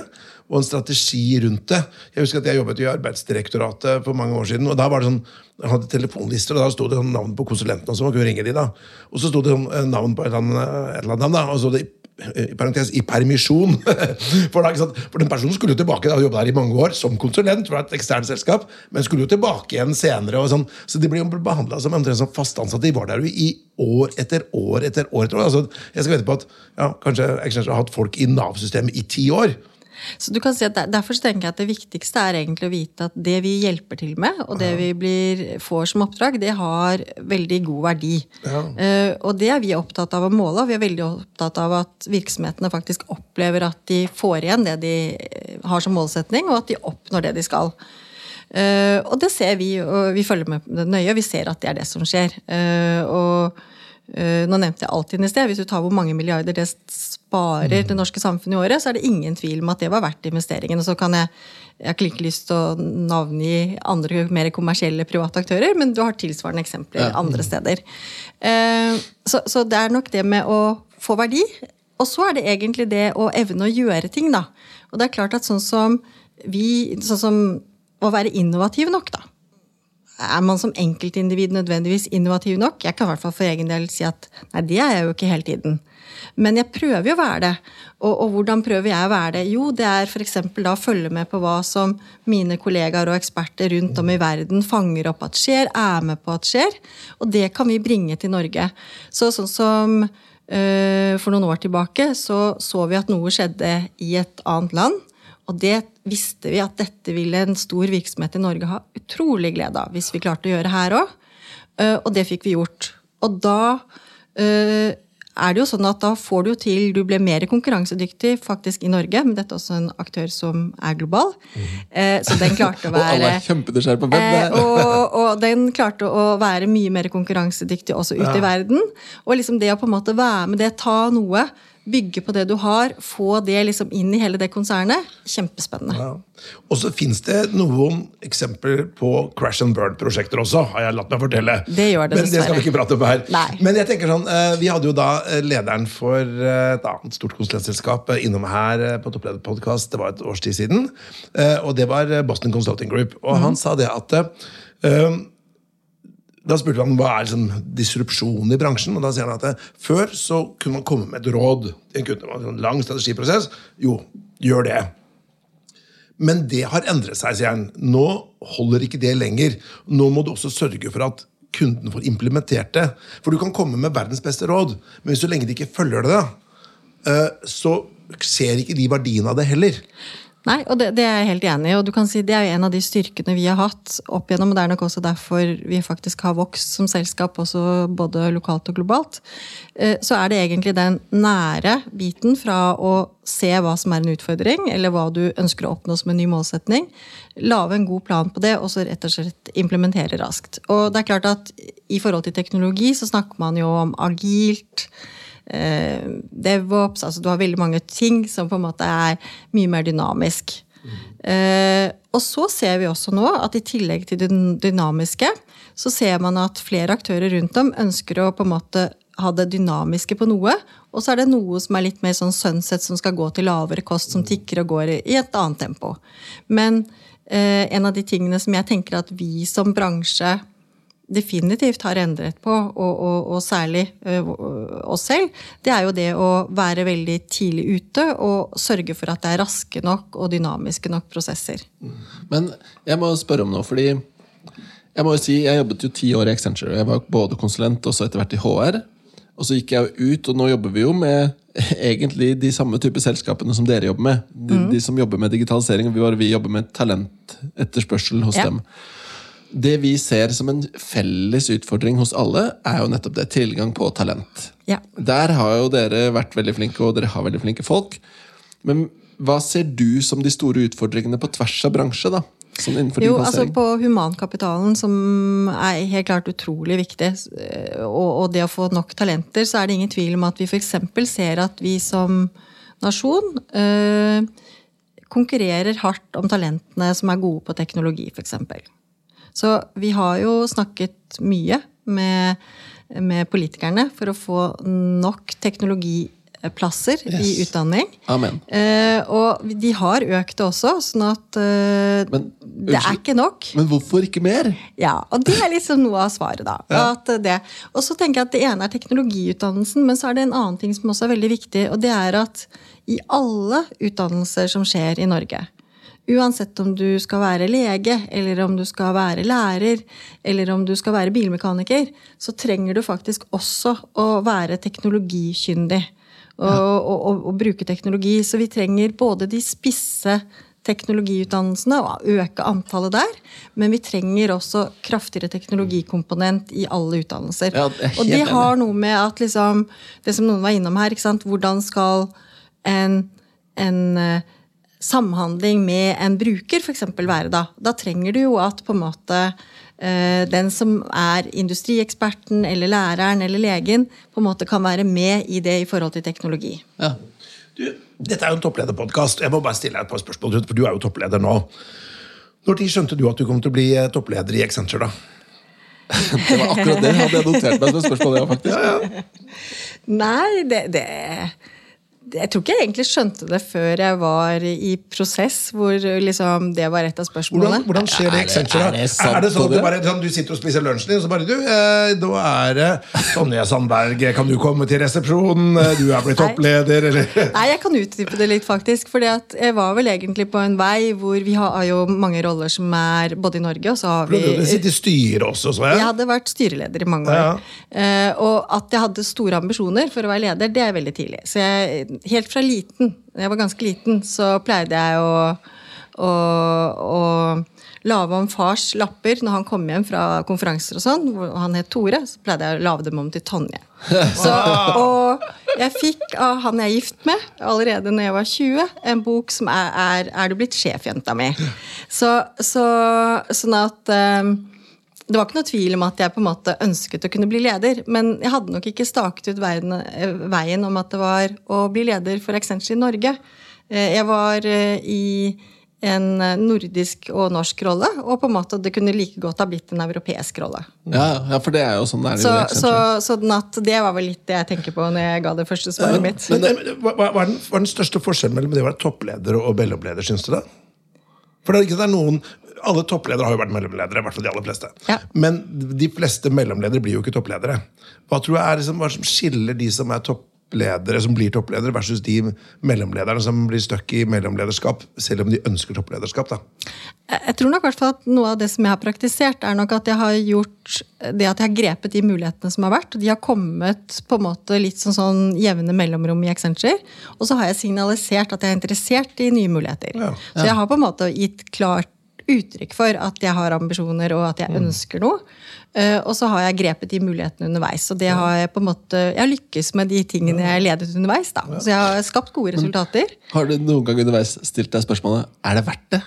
Og en strategi rundt det. Jeg husker at jeg jobbet i Arbeidsdirektoratet for mange år siden. og da var det sånn, Jeg hadde telefonlister, og da sto det sånn navn på konsulentene. Så man kunne ringe de da. Og så sto det sånn eh, navn på et eller annet, et eller annet da, og så det i i permisjon. For, da, for den personen skulle jo tilbake, da, jobbet der i mange år som konsulent fra et eksternt selskap, men skulle jo tilbake igjen senere. og sånn, Så de ble behandla som omtrent som fast ansatte. De var der jo i år etter år etter år. etter år. Altså, jeg skal vente på at ja, kanskje Accenture har hatt folk i Nav-systemet i ti år. Så du kan si at der- Derfor tenker jeg at det viktigste er egentlig å vite at det vi hjelper til med, og det vi blir, får som oppdrag, det har veldig god verdi. Eh, og det er vi opptatt av å måle, og vi er veldig opptatt av at virksomhetene faktisk opplever at de får igjen det de eh, har som målsetning, og at de oppnår det de skal. Uh, og det ser vi, og vi følger med nøye, og vi ser at det er det som skjer. Uh, og nå nevnte jeg Altinn i sted. Hvis du tar hvor mange milliarder det sparer det norske samfunnet i året, så er det ingen tvil om at det var verdt investeringen. Og så kan jeg jeg har ikke lyst til å navngi andre mer kommersielle private aktører, men du har tilsvarende eksempler andre steder. Eh, så, så det er nok det med å få verdi. Og så er det egentlig det å evne å gjøre ting, da. Og det er klart at sånn som vi Sånn som å være innovativ nok, da. Er man som enkeltindivid nødvendigvis innovativ nok? Jeg kan i hvert fall for egen del si at nei, det er jeg jo ikke hele tiden. Men jeg prøver jo å være det. Og, og hvordan prøver jeg å være det? Jo, det er f.eks. da å følge med på hva som mine kollegaer og eksperter rundt om i verden fanger opp at skjer, er med på at skjer. Og det kan vi bringe til Norge. Så sånn som øh, for noen år tilbake så så vi at noe skjedde i et annet land. Og det visste vi at dette ville en stor virksomhet i Norge ha utrolig glede av hvis vi klarte å gjøre her òg. Og det fikk vi gjort. Og da eh, er det jo sånn at da får du jo til Du ble mer konkurransedyktig faktisk i Norge, men dette er også en aktør som er global. Mm. Så den klarte å Og alle være er kjempenysgjerrige på hvem Eh, og, og den klarte å være mye mer konkurransedyktig også ute i verden. Og liksom det å på en måte være med det, ta noe, bygge på det du har, få det liksom inn i hele det konsernet, kjempespennende. Ja. Og så fins det noen eksempler på crash and burn-prosjekter også, har jeg latt meg fortelle. Det gjør det, Men det skal vi ikke prate om her. Nei. Men jeg tenker sånn, eh, vi hadde jo da eh, lederen for eh, et annet stort konsulentselskap innom her på Topplederpodkast, det var et års tid siden. Og det var Boston Consulting Group. Og han han sa det at da spurte han hva er liksom disrupsjon i bransjen. og da sier han at det, Før så kunne man komme med et råd. En en lang strategiprosess. Jo, gjør det. Men det har endret seg, sier han. Nå holder ikke det lenger. Nå må du også sørge for at kunden får implementert det. For du kan komme med verdens beste råd, men så lenge de ikke følger det, eh, så ser ikke de verdien av det heller. Nei, og det, det er jeg helt enig i. Og du kan si det er jo en av de styrkene vi har hatt opp igjennom. Og det er nok også derfor vi faktisk har vokst som selskap, også både lokalt og globalt. Eh, Så er det egentlig den nære biten fra å se hva som er en utfordring, eller hva du ønsker å oppnå som en ny målsetning. Lage en god plan på det, og så rett og slett implementere raskt. Og det er klart at i forhold til teknologi så snakker man jo om agilt DevOps, altså du har veldig mange ting som på en måte er mye mer dynamisk. Eh, og så ser vi også nå at i tillegg til det dynamiske, så ser man at flere aktører rundt om ønsker å på en måte ha det dynamiske på noe, og så er det noe som er litt mer sånn sunset, som skal gå til lavere kost, som tikker og går i et annet tempo. Men eh, en av de tingene som jeg tenker at vi som bransje definitivt har endret på, og, og, og særlig ø, oss selv, det er jo det å være veldig tidlig ute og sørge for at det er raske nok og dynamiske nok prosesser. Men jeg må spørre om noe, fordi jeg må jo si, jeg jobbet jo ti år i Accenture. Jeg var både konsulent og så etter hvert i HR. Og så gikk jeg jo ut, og nå jobber vi jo med egentlig de samme type selskapene som dere jobber med. De, Mm. de som jobber med digitalisering. og Vi, vi jobber med talentetterspørsel hos Ja. dem. Det vi ser som en felles utfordring hos alle, er jo nettopp det. Tilgang på talent. Ja. Der har jo dere vært veldig flinke, og dere har veldig flinke folk. Men hva ser du som de store utfordringene på tvers av bransje? da? Sånn Jo, altså på humankapitalen, som er helt klart utrolig viktig, og, og det å få nok talenter, så er det ingen tvil om at vi f.eks. ser at vi som nasjon øh, konkurrerer hardt om talentene som er gode på teknologi, f.eks. Så vi har jo snakket mye med, med politikerne for å få nok teknologiplasser i Yes. utdanning. Amen. Eh, og de har økt det også, sånn at eh, Men, det er ikke nok. Men hvorfor ikke mer? Ja, og det er liksom noe av svaret, da. At det. Og så tenker jeg at det ene er teknologiutdannelsen, men så er det en annen ting som også er veldig viktig, og det er at i alle utdannelser som skjer i Norge, uansett om du skal være lege, eller om du skal være lærer, eller om du skal være bilmekaniker, så trenger du faktisk også å være teknologikyndig. Og, og, og, og bruke teknologi. Så vi trenger både de spisse teknologiutdannelsene og øke antallet der. Men vi trenger også kraftigere teknologikomponent i alle utdannelser. Ja, og det har noe med at liksom, det som noen var innom her, hvordan skal en, en eh, samhandling med en bruker f.eks. være da? Da trenger du jo at på en måte eh, den som er industrieksperten eller læreren eller legen, på en måte kan være med i det i forhold til teknologi. Ja. Du, dette er jo en topplederpodkast. Jeg må bare stille deg et par spørsmål, for du er jo toppleder nå. Når skjønte du at du kom til å bli eh, toppleder i Accenture? da? Det var akkurat det hadde jeg notert meg som et spørsmål. Ja, faktisk. Nei, det, det jeg tror ikke jeg egentlig skjønte det før jeg var i prosess, hvor liksom det var et av spørsmålene. Hvordan, hvordan skjer det i Er det- Accenture? er det sant, er det sånn at du, bare, sånn, du sitter og spiser lunsjen din, og så bare du, eh, Da er det Sonja Sandberg, kan du komme til resepsjonen? Eh, Du er blitt toppleder, eller? Nei, jeg kan utdype det litt, faktisk. For jeg var vel egentlig på en vei hvor vi har jo mange roller som er både i Norge, og så har vi Du sitter i styret også, så jeg. Jeg hadde vært styreleder i mange år. Eh, og at jeg hadde store ambisjoner for å være leder, det er veldig tidlig. Så jeg, helt fra liten, jeg var ganske liten, så pleide jeg å, å, å lage om fars lapper når han kom hjem fra konferanser og sånn. Han het Tore, så pleide jeg å lage dem om til Tonje. Så, og jeg fikk av han jeg er gift med, allerede når jeg var 20, en bok som er Er, er du blitt sjefjenta mi? Så, så, sånn at eh, det var ikke noe tvil om at jeg på en måte ønsket å kunne bli leder, men jeg hadde nok ikke staket ut veien, eh, veien om at det var å bli leder for Accenture i Norge. Eh, Jeg var eh, i en nordisk og norsk rolle, og på en måte det kunne like godt ha blitt en europeisk rolle. Ja, ja, for det er jo sånn det er. i Så, så, sånn at det var vel litt det jeg tenker på når jeg ga det første svaret mitt. Men, men, hva, hva, er den, hva er den største forskjellen mellom det å være toppleder og mellomleder, syns du da? For det er ikke er noen Alle toppledere har jo vært mellomledere, i hvert fall de aller fleste. Ja. Men de fleste mellomledere blir jo ikke toppledere. Hva tror du er liksom, hva som skiller de som er toppledere, som blir toppledere, versus de mellomlederne som blir stuck i mellomlederskap, selv om de ønsker topplederskap? da? Jeg tror nok hvert at noe av det som jeg har praktisert, er nok at jeg har gjort det at jeg har grepet de mulighetene som har vært. og De har kommet på en måte litt sånn, sånn jevne mellomrom i Accenture. Og så har jeg signalisert at jeg er interessert i nye muligheter. Ja. Så jeg har på en måte gitt klart uttrykk for at jeg har ambisjoner og at jeg ønsker noe. Eh, og så har jeg grepet de mulighetene underveis. Og det har jeg på en måte, jeg har lykkes med de tingene jeg ledet underveis. da. Så jeg har skapt gode resultater. Har du noen gang underveis stilt deg spørsmålet er det verdt det?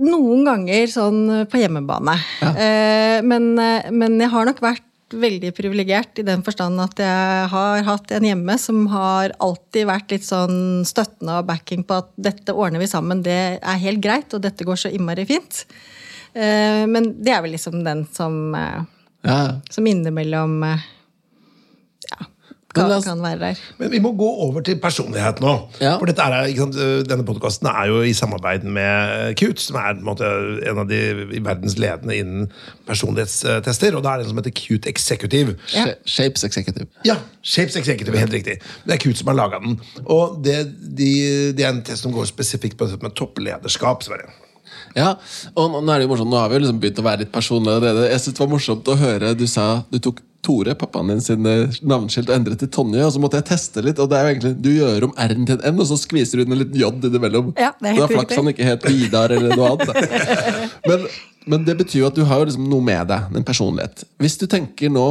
Noen ganger sånn på hjemmebane. Eh, men, eh, men jeg har nok vært veldig privilegert i den forstand at jeg har hatt en hjemme som har alltid vært litt sånn støttende og backing på at dette ordner vi sammen, det er helt greit, og dette går så innmari fint. Eh, men det er vel liksom den som, eh, Ja, som innimellom eh, kan, Men kan være der. Men vi må gå over til personlighet nå. Ja. For dette er, ikke sant, øh, Denne podkasten er jo i samarbeid med Qt, som er på en, måte, en av de verdens ledende innen personlighetstester. Og det er en som heter Qt Executive. Ja. Shapes Executive. Ja, Shapes Executive, helt riktig. Det er Qt som har laga den. Og det, de, det er en test som går spesifikt på dette med topplederskap. Sverre. Ja, og nå er det jo morsomt, nå har vi jo liksom begynt å være litt personlige allerede. Jeg synes det var morsomt å høre du sa du tok Tore, pappaen din, sin eh, navneskilt og endret til Tonje. Og så måtte jeg teste litt, og det er jo egentlig du gjør om R-en til en N, og så skviser du inn en liten J innimellom. Ja, det er helt det er flaks han ikke het Vidar eller noe annet. Men, men det betyr jo at du har liksom noe med deg, en personlighet. Hvis du tenker nå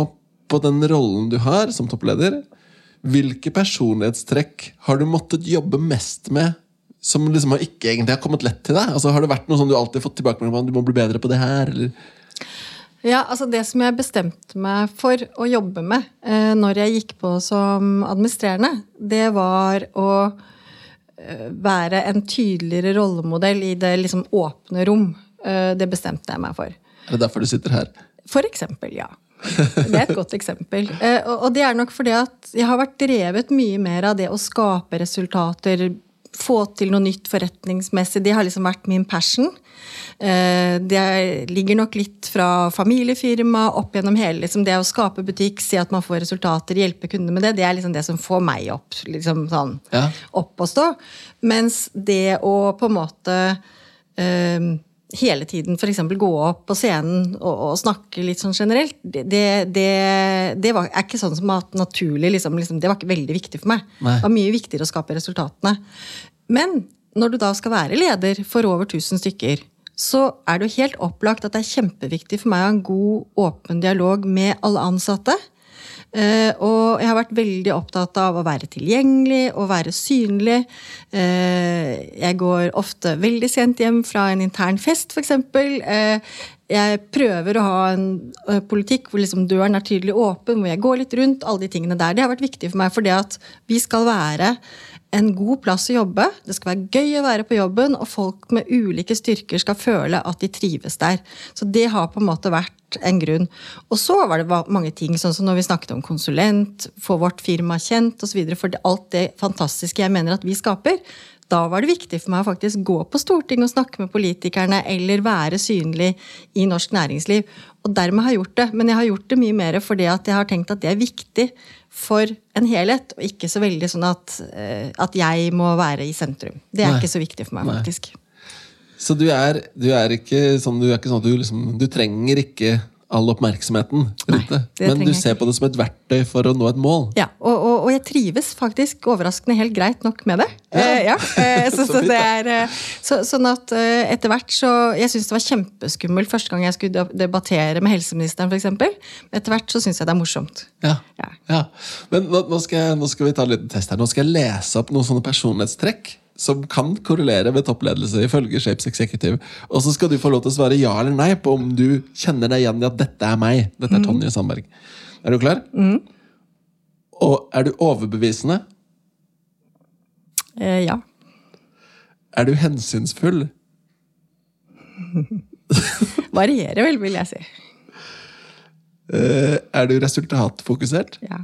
på den rollen du har som toppleder, hvilke personlighetstrekk har du måttet jobbe mest med som liksom har ikke egentlig har kommet lett til deg? Altså Har det vært noe som du alltid har fått tilbakemelding om? Du må bli bedre på det her, eller? Ja, altså Det som jeg bestemte meg for å jobbe med eh, når jeg gikk på som administrerende, det var å eh, være en tydeligere rollemodell i det liksom åpne rom. Eh, det bestemte jeg meg for. Er det derfor du sitter her? For eksempel, ja. Det er et godt eksempel. Eh, Og og det er nok fordi at jeg har vært drevet mye mer av det å skape resultater, få til noe nytt forretningsmessig. Det har liksom vært min passion. Eh, Det ligger nok litt fra familiefirma opp gjennom hele liksom det å skape butikk, se at man får resultater, hjelpe kunder med det. Det er liksom det som får meg opp, liksom sånn, Ja. opp og stå. Mens det å på en måte eh, hele tiden f.eks. gå opp på scenen og, og snakke litt sånn generelt, det, det, det, var, er ikke sånn som at naturlig liksom, liksom, Det var ikke veldig viktig for meg. Nei. Det var mye viktigere å skape resultatene. Men når du da skal være leder for over 1000 stykker, så er det jo helt opplagt at det er kjempeviktig for meg å ha en god, åpen dialog med alle ansatte. Eh, og jeg har vært veldig opptatt av å være tilgjengelig og være synlig. Eh, jeg går ofte veldig sent hjem fra en intern fest, f.eks. Eh, jeg prøver å ha en politikk hvor liksom døren er tydelig åpen, hvor jeg går litt rundt. alle de tingene der. Det har vært viktig for meg, for det at vi skal være en god plass å jobbe. Det skal være gøy å være på jobben, og folk med ulike styrker skal føle at de trives der. Så det har på en måte vært en grunn. Og så var det mange ting, sånn som når vi snakket om konsulent, få vårt firma kjent osv. For alt det fantastiske jeg mener at vi skaper. Da var det viktig for meg å faktisk gå på Stortinget og snakke med politikerne, eller være synlig i norsk næringsliv. Og dermed har jeg gjort det. Men jeg har gjort det mye mer fordi at jeg har tenkt at det er viktig for en helhet, og ikke så veldig sånn at, eh, at jeg må være i sentrum. Det er Nei. ikke så viktig for meg, faktisk. Så du er, du er ikke sånn, du er ikke sånn at du liksom Du trenger ikke all oppmerksomheten rundt det. Men du ser på det som et verktøy for å nå et mål. Ja, og, og, og jeg trives faktisk overraskende helt greit nok med det. Eh, ja, eh, så, Så det er eh, så, Sånn at eh, etter hvert så Jeg syns det var kjempeskummelt første gang jeg skulle debattere med helseministeren, f.eks. Etter hvert så syns jeg det er morsomt. Ja. Ja. ja. Men nå, nå, skal jeg, nå skal vi ta en liten test her. Nå skal jeg lese opp noen sånne personlighetstrekk som kan korrelere med toppledelse, ifølge Shapes Executive. Og så skal du få lov til å svare ja eller nei på om du kjenner deg igjen i at dette er meg. Dette er Tonje Sandberg. Er du klar? Og er du overbevisende? Eh, ja. Er du hensynsfull? Varierer vel, vil jeg si. Eh, er du resultatfokusert? Ja.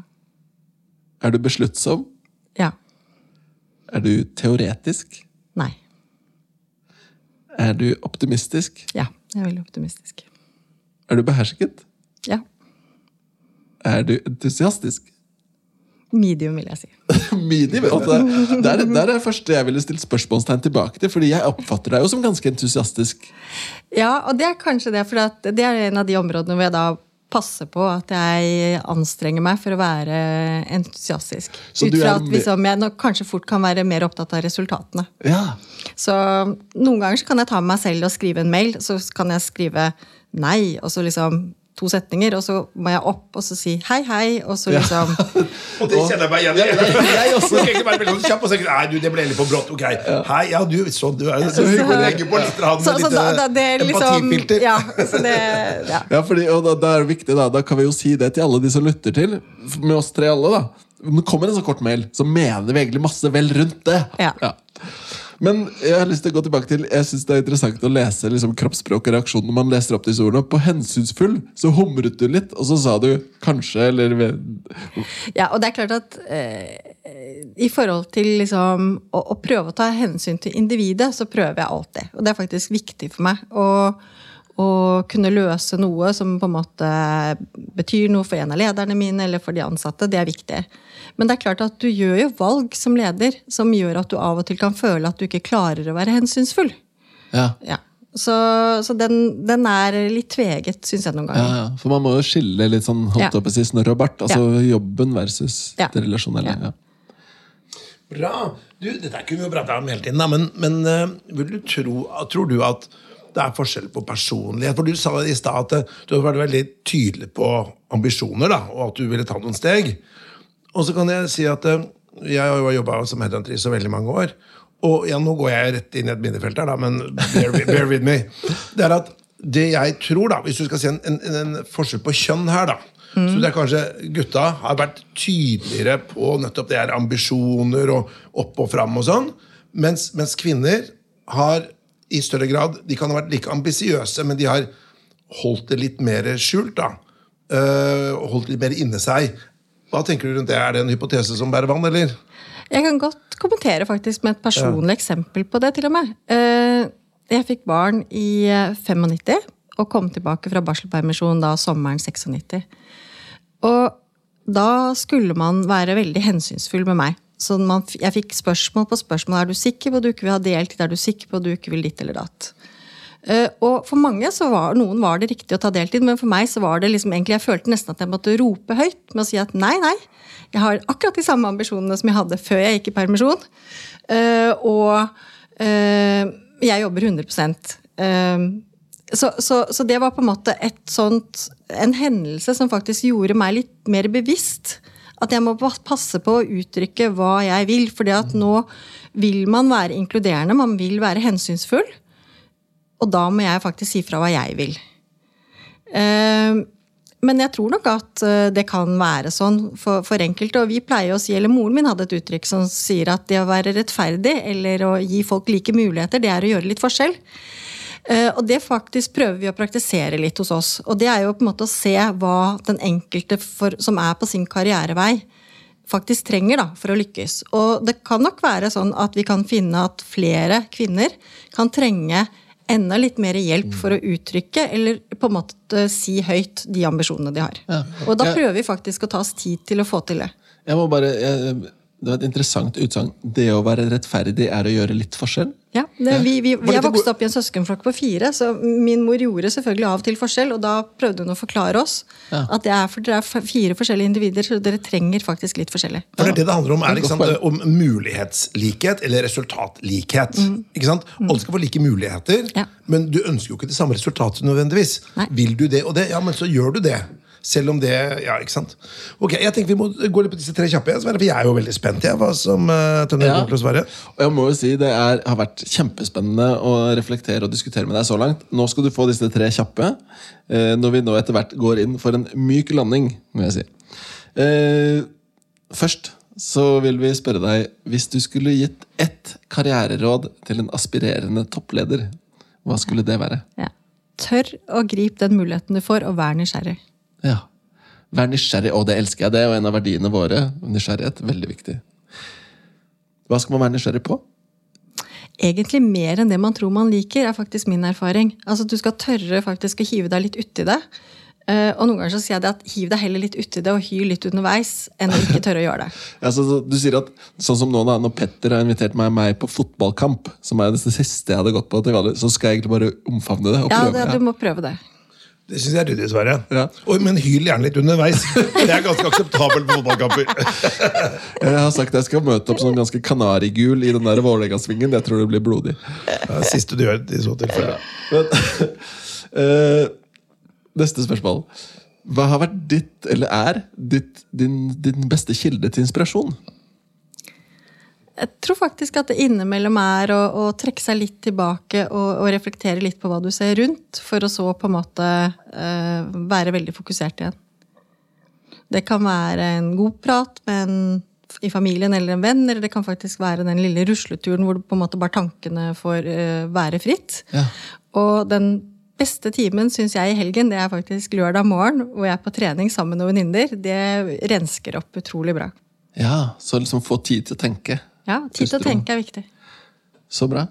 Er du besluttsom? Ja. Er du teoretisk? Nei. Er du optimistisk? Ja. Jeg er veldig optimistisk. Er du behersket? Ja. Er du entusiastisk? Medium, vil jeg si. Medium. Altså, Det er det er det første jeg ville stilt spørsmålstegn tilbake til, fordi jeg oppfatter deg jo som ganske entusiastisk. Ja, og det er kanskje det, for det er en av de områdene hvor jeg da passer på at jeg anstrenger meg for å være entusiastisk. Så Ut fra at liksom, jeg nok kanskje fort kan være mer opptatt av resultatene. Ja. Så noen ganger så kan jeg ta med meg selv og skrive en mail, så kan jeg skrive nei, og så liksom to setninger, og så må jeg opp og så si hei, hei, og så liksom Og det kjenner jeg meg igjen i. jeg også. Jeg skal veldig kjapp og si Nei, du, det ble litt for brått. Ok. Hei, ja, du, sånn, du er så hyggelig. Legge på litt, rann, så, så litt da, da, det er liksom, empatifilter. ja, så det, ja. Ja, fordi, og da, da er det viktig, da. Da kan vi jo si det til alle de som lytter til. Med oss tre alle, da. Om det kommer en sånn kort mail, så mener vi egentlig masse vel rundt det. Ja. Men jeg har lyst til å gå tilbake til Jeg synes det er interessant å lese liksom, kroppsspråk og reaksjon når man leser opp disse ordene. På hensynsfull så humret du litt, og så sa du kanskje, eller Ja, og det er klart at eh, i forhold til liksom, å, å prøve å ta hensyn til individet, så prøver jeg alltid. Og det er faktisk viktig for meg. å å kunne løse noe som på en måte betyr noe for en av lederne mine eller for de ansatte, det er viktig. Men det er klart at du gjør jo valg som leder som gjør at du av og til kan føle at du ikke klarer å være hensynsfull. Ja. Ja. Så, så den, den er litt tveget, syns jeg noen ganger. ja. For man må jo skille litt sånn holdt Ja. opp når Robert, snørr og bart. Altså jobben versus Ja. det relasjonelle. Ja. Ja. Bra! Du, dette kunne vi jo prata om hele tiden, da, men, men uh, vil du tro, tror du at det er forskjell på personlighet? For du sa i stad at du hadde vært veldig tydelig på ambisjoner, da, og at du ville ta noen steg. Og så kan jeg si at eh, jeg har jo jobba som headhunter i så veldig mange år. Og ja, nå går jeg rett inn i et minnefelt her, da, men bear, bear with me. Det er at det jeg tror, da, hvis du skal si en, en, en forskjell på kjønn her, da Så det er kanskje gutta har vært tydeligere på nettopp det her ambisjoner og opp og fram og sånn. Mens, mens kvinner har i større grad De kan ha vært like ambisiøse, men de har holdt det litt mer skjult. da Uh, holdt det litt mer inni seg. Hva tenker du rundt det? Er det en hypotese som bærer vann, eller? Jeg kan godt kommentere faktisk med et personlig eksempel på det, til og med. Uh, Jeg fikk barn i eh, 95 og kom tilbake fra barselpermisjon da sommeren 96. Og da skulle man være veldig hensynsfull med meg. Så man, jeg fikk spørsmål på spørsmål. Er du sikker på at du ikke vil ha deltid? Er du sikker på at du ikke vil ditt eller datt? Eh, og for mange så var noen var det riktig å ta deltid, men for meg så var det liksom egentlig, jeg følte nesten at jeg måtte rope høyt med å si at nei, nei. Jeg har akkurat de samme ambisjonene som jeg hadde før jeg gikk i permisjon. Uh, og uh, jeg jobber 100 Eh, så, så, så det var på en måte et sånt, en hendelse som faktisk gjorde meg litt mer bevisst. At jeg må passe på å uttrykke hva jeg vil. For nå vil man være inkluderende, man vil være hensynsfull. Og da må jeg faktisk si fra hva jeg vil. Eh, Men jeg tror nok at eh, det kan være sånn for, for enkelte. Og vi pleier å si, eller moren min hadde et uttrykk som sier at det å være rettferdig eller å gi folk like muligheter, det er å gjøre litt forskjell. Eh, Og det faktisk prøver vi å praktisere litt hos oss. Og det er jo på en måte å se hva den enkelte for, som er på sin karrierevei, faktisk trenger da, for å lykkes. Og det kan nok være sånn at vi kan finne at flere kvinner kan trenge enda litt mer hjelp for å uttrykke eller på en måte si høyt de ambisjonene de har. Ja. Og da prøver vi faktisk å ta oss tid til å få til det. Jeg må bare, jeg, det var et interessant utsagn. Det å være rettferdig er å gjøre litt forskjell. Ja, det, vi, vi, vi er vokst opp i en søskenflokk på fire, så min mor gjorde selvfølgelig av og til forskjell, og da prøvde hun å forklare oss Ja. at det er, for dere er fire forskjellige individer, så dere trenger faktisk litt forskjellig. For det det det handler om, er poeng. om mulighetslikhet eller resultatlikhet. Ikke sant? Alle skal få like muligheter, Ja. men du ønsker jo ikke det samme resultatet nødvendigvis. Nei. Vil du det og det, ja, men så gjør du det. Selv om det Ja, ikke sant? Ok, Jeg tenker vi må gå litt på disse tre kjappe, igjen, for jeg er jo veldig spent. Jeg, hva som uh, Tønne Ja. kommer til å svare. Og jeg må jo si Det er, har vært kjempespennende å reflektere og diskutere med deg så langt. Nå skal du få disse tre kjappe, uh, når vi nå etter hvert går inn for en myk landing. må jeg si. Uh, først så vil vi spørre deg Hvis du skulle gitt ett karriereråd til en aspirerende toppleder, hva skulle det være? Ja. Tør å gripe den muligheten du får, og vær nysgjerrig. Ja. Vær nysgjerrig. og det elsker jeg. Det er jo en av verdiene våre. Nysgjerrighet. Veldig viktig. Hva skal man være nysgjerrig på? Egentlig mer enn det man tror man liker, er faktisk min erfaring. Altså Du skal tørre faktisk å hive deg litt uti det. Eh, og noen ganger så sier jeg det at hiv deg heller litt uti det og hyl litt underveis, enn å ikke tørre å gjøre det. Ja, så, så, du sier at sånn som nå da, Når Petter har invitert meg, meg på fotballkamp, som er det siste jeg hadde gått på, så skal jeg egentlig bare omfavne det og Ja, prøve. det, ja. Du må prøve det. Det syns jeg er ryddig, Sverre. Ja. Oi, men hyl gjerne litt underveis. Det er ganske akseptabelt på fotballkamper. Jeg har sagt jeg skal møte opp sånn ganske kanarigul i den der Vålerenga-svingen. Jeg tror det blir blodig. Det er det siste du gjør i så tilfelle. Men, eh, neste spørsmål. Hva har vært ditt, eller er, ditt, din, din beste kilde til inspirasjon? Jeg tror faktisk at det innimellom er å, å trekke seg litt tilbake og, og reflektere litt på hva du ser rundt, for å så på en måte eh, være veldig fokusert igjen. Det kan være en god prat med en i familien eller en venn, eller det kan faktisk være den lille rusleturen hvor på en måte bare tankene får eh, være fritt. Ja. Og den beste timen syns jeg i helgen, det er faktisk lørdag morgen, hvor jeg er på trening sammen med noen venninner. Det rensker opp utrolig bra. Ja, Så liksom få tid til å tenke. Ja, tid til å tenke er viktig. Så bra.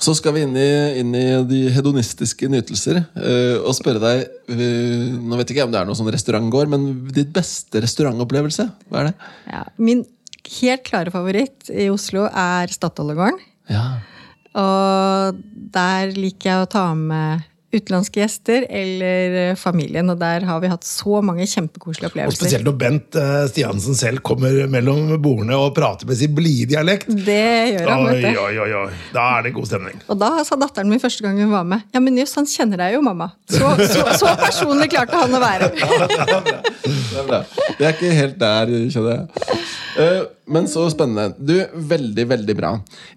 Så skal vi inn i, inn i de hedonistiske nytelser uh, og spørre deg uh, Nå vet jeg ikke om det er noen sånn restaurantgård, men ditt beste restaurantopplevelse? Hva er det? Ja, min helt klare favoritt i Oslo er Statoilegården. Ja. Og der liker jeg å ta med utenlandske gjester eller eh, familien. Og der har vi hatt så mange kjempekoselige opplevelser. Og spesielt når Bent eh, Stiansen selv kommer mellom bordene og prater med sin blide dialekt. Det gjør han, vet du. oi, oi, oi. Da er det god stemning. Og da sa datteren min første gang hun var med Ja, men jøss, han kjenner deg jo, mamma. Så, så, så personlig klarte han å være. Ja, Det er bra. Vi er ikke helt der, skjønner jeg. Eh, Men så spennende. Du, Veldig, veldig bra.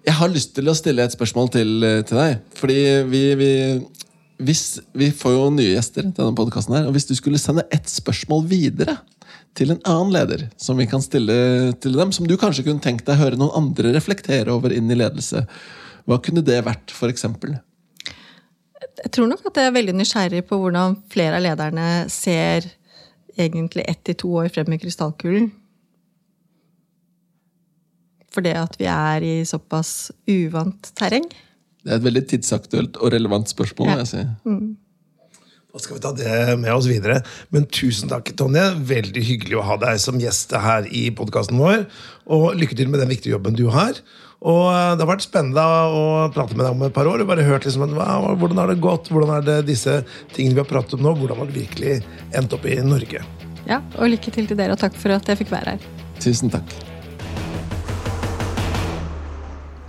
Jeg har lyst til å stille et spørsmål til, til deg. Fordi vi, vi, hvis, vi får jo nye gjester til denne podkasten her. Og hvis du skulle sende ett spørsmål videre til en annen leder som vi kan stille til dem, som du kanskje kunne tenkt deg å høre noen andre reflektere over inn i ledelse, hva kunne det vært, eksempel? Jeg tror nok at jeg er veldig nysgjerrig på hvordan flere av lederne ser egentlig ett til to år frem i krystallkulen. For det at vi er i såpass uvant terreng. Det er et veldig tidsaktuelt og relevant spørsmål. Ja. jeg si. Da skal vi ta det med oss videre. Men tusen takk, Tonje. Veldig hyggelig å ha deg som gjest her i podkasten vår. Og lykke til med den viktige jobben du har. Og eh, Det har vært spennende å prate med deg om et par år. og bare hørt liksom, hva, Hvordan har det gått? Hvordan er det disse tingene vi har pratet om nå? Hvordan har det virkelig endt opp i Norge? Ja, Og lykke til til dere, og takk for at jeg fikk være her. Tusen takk.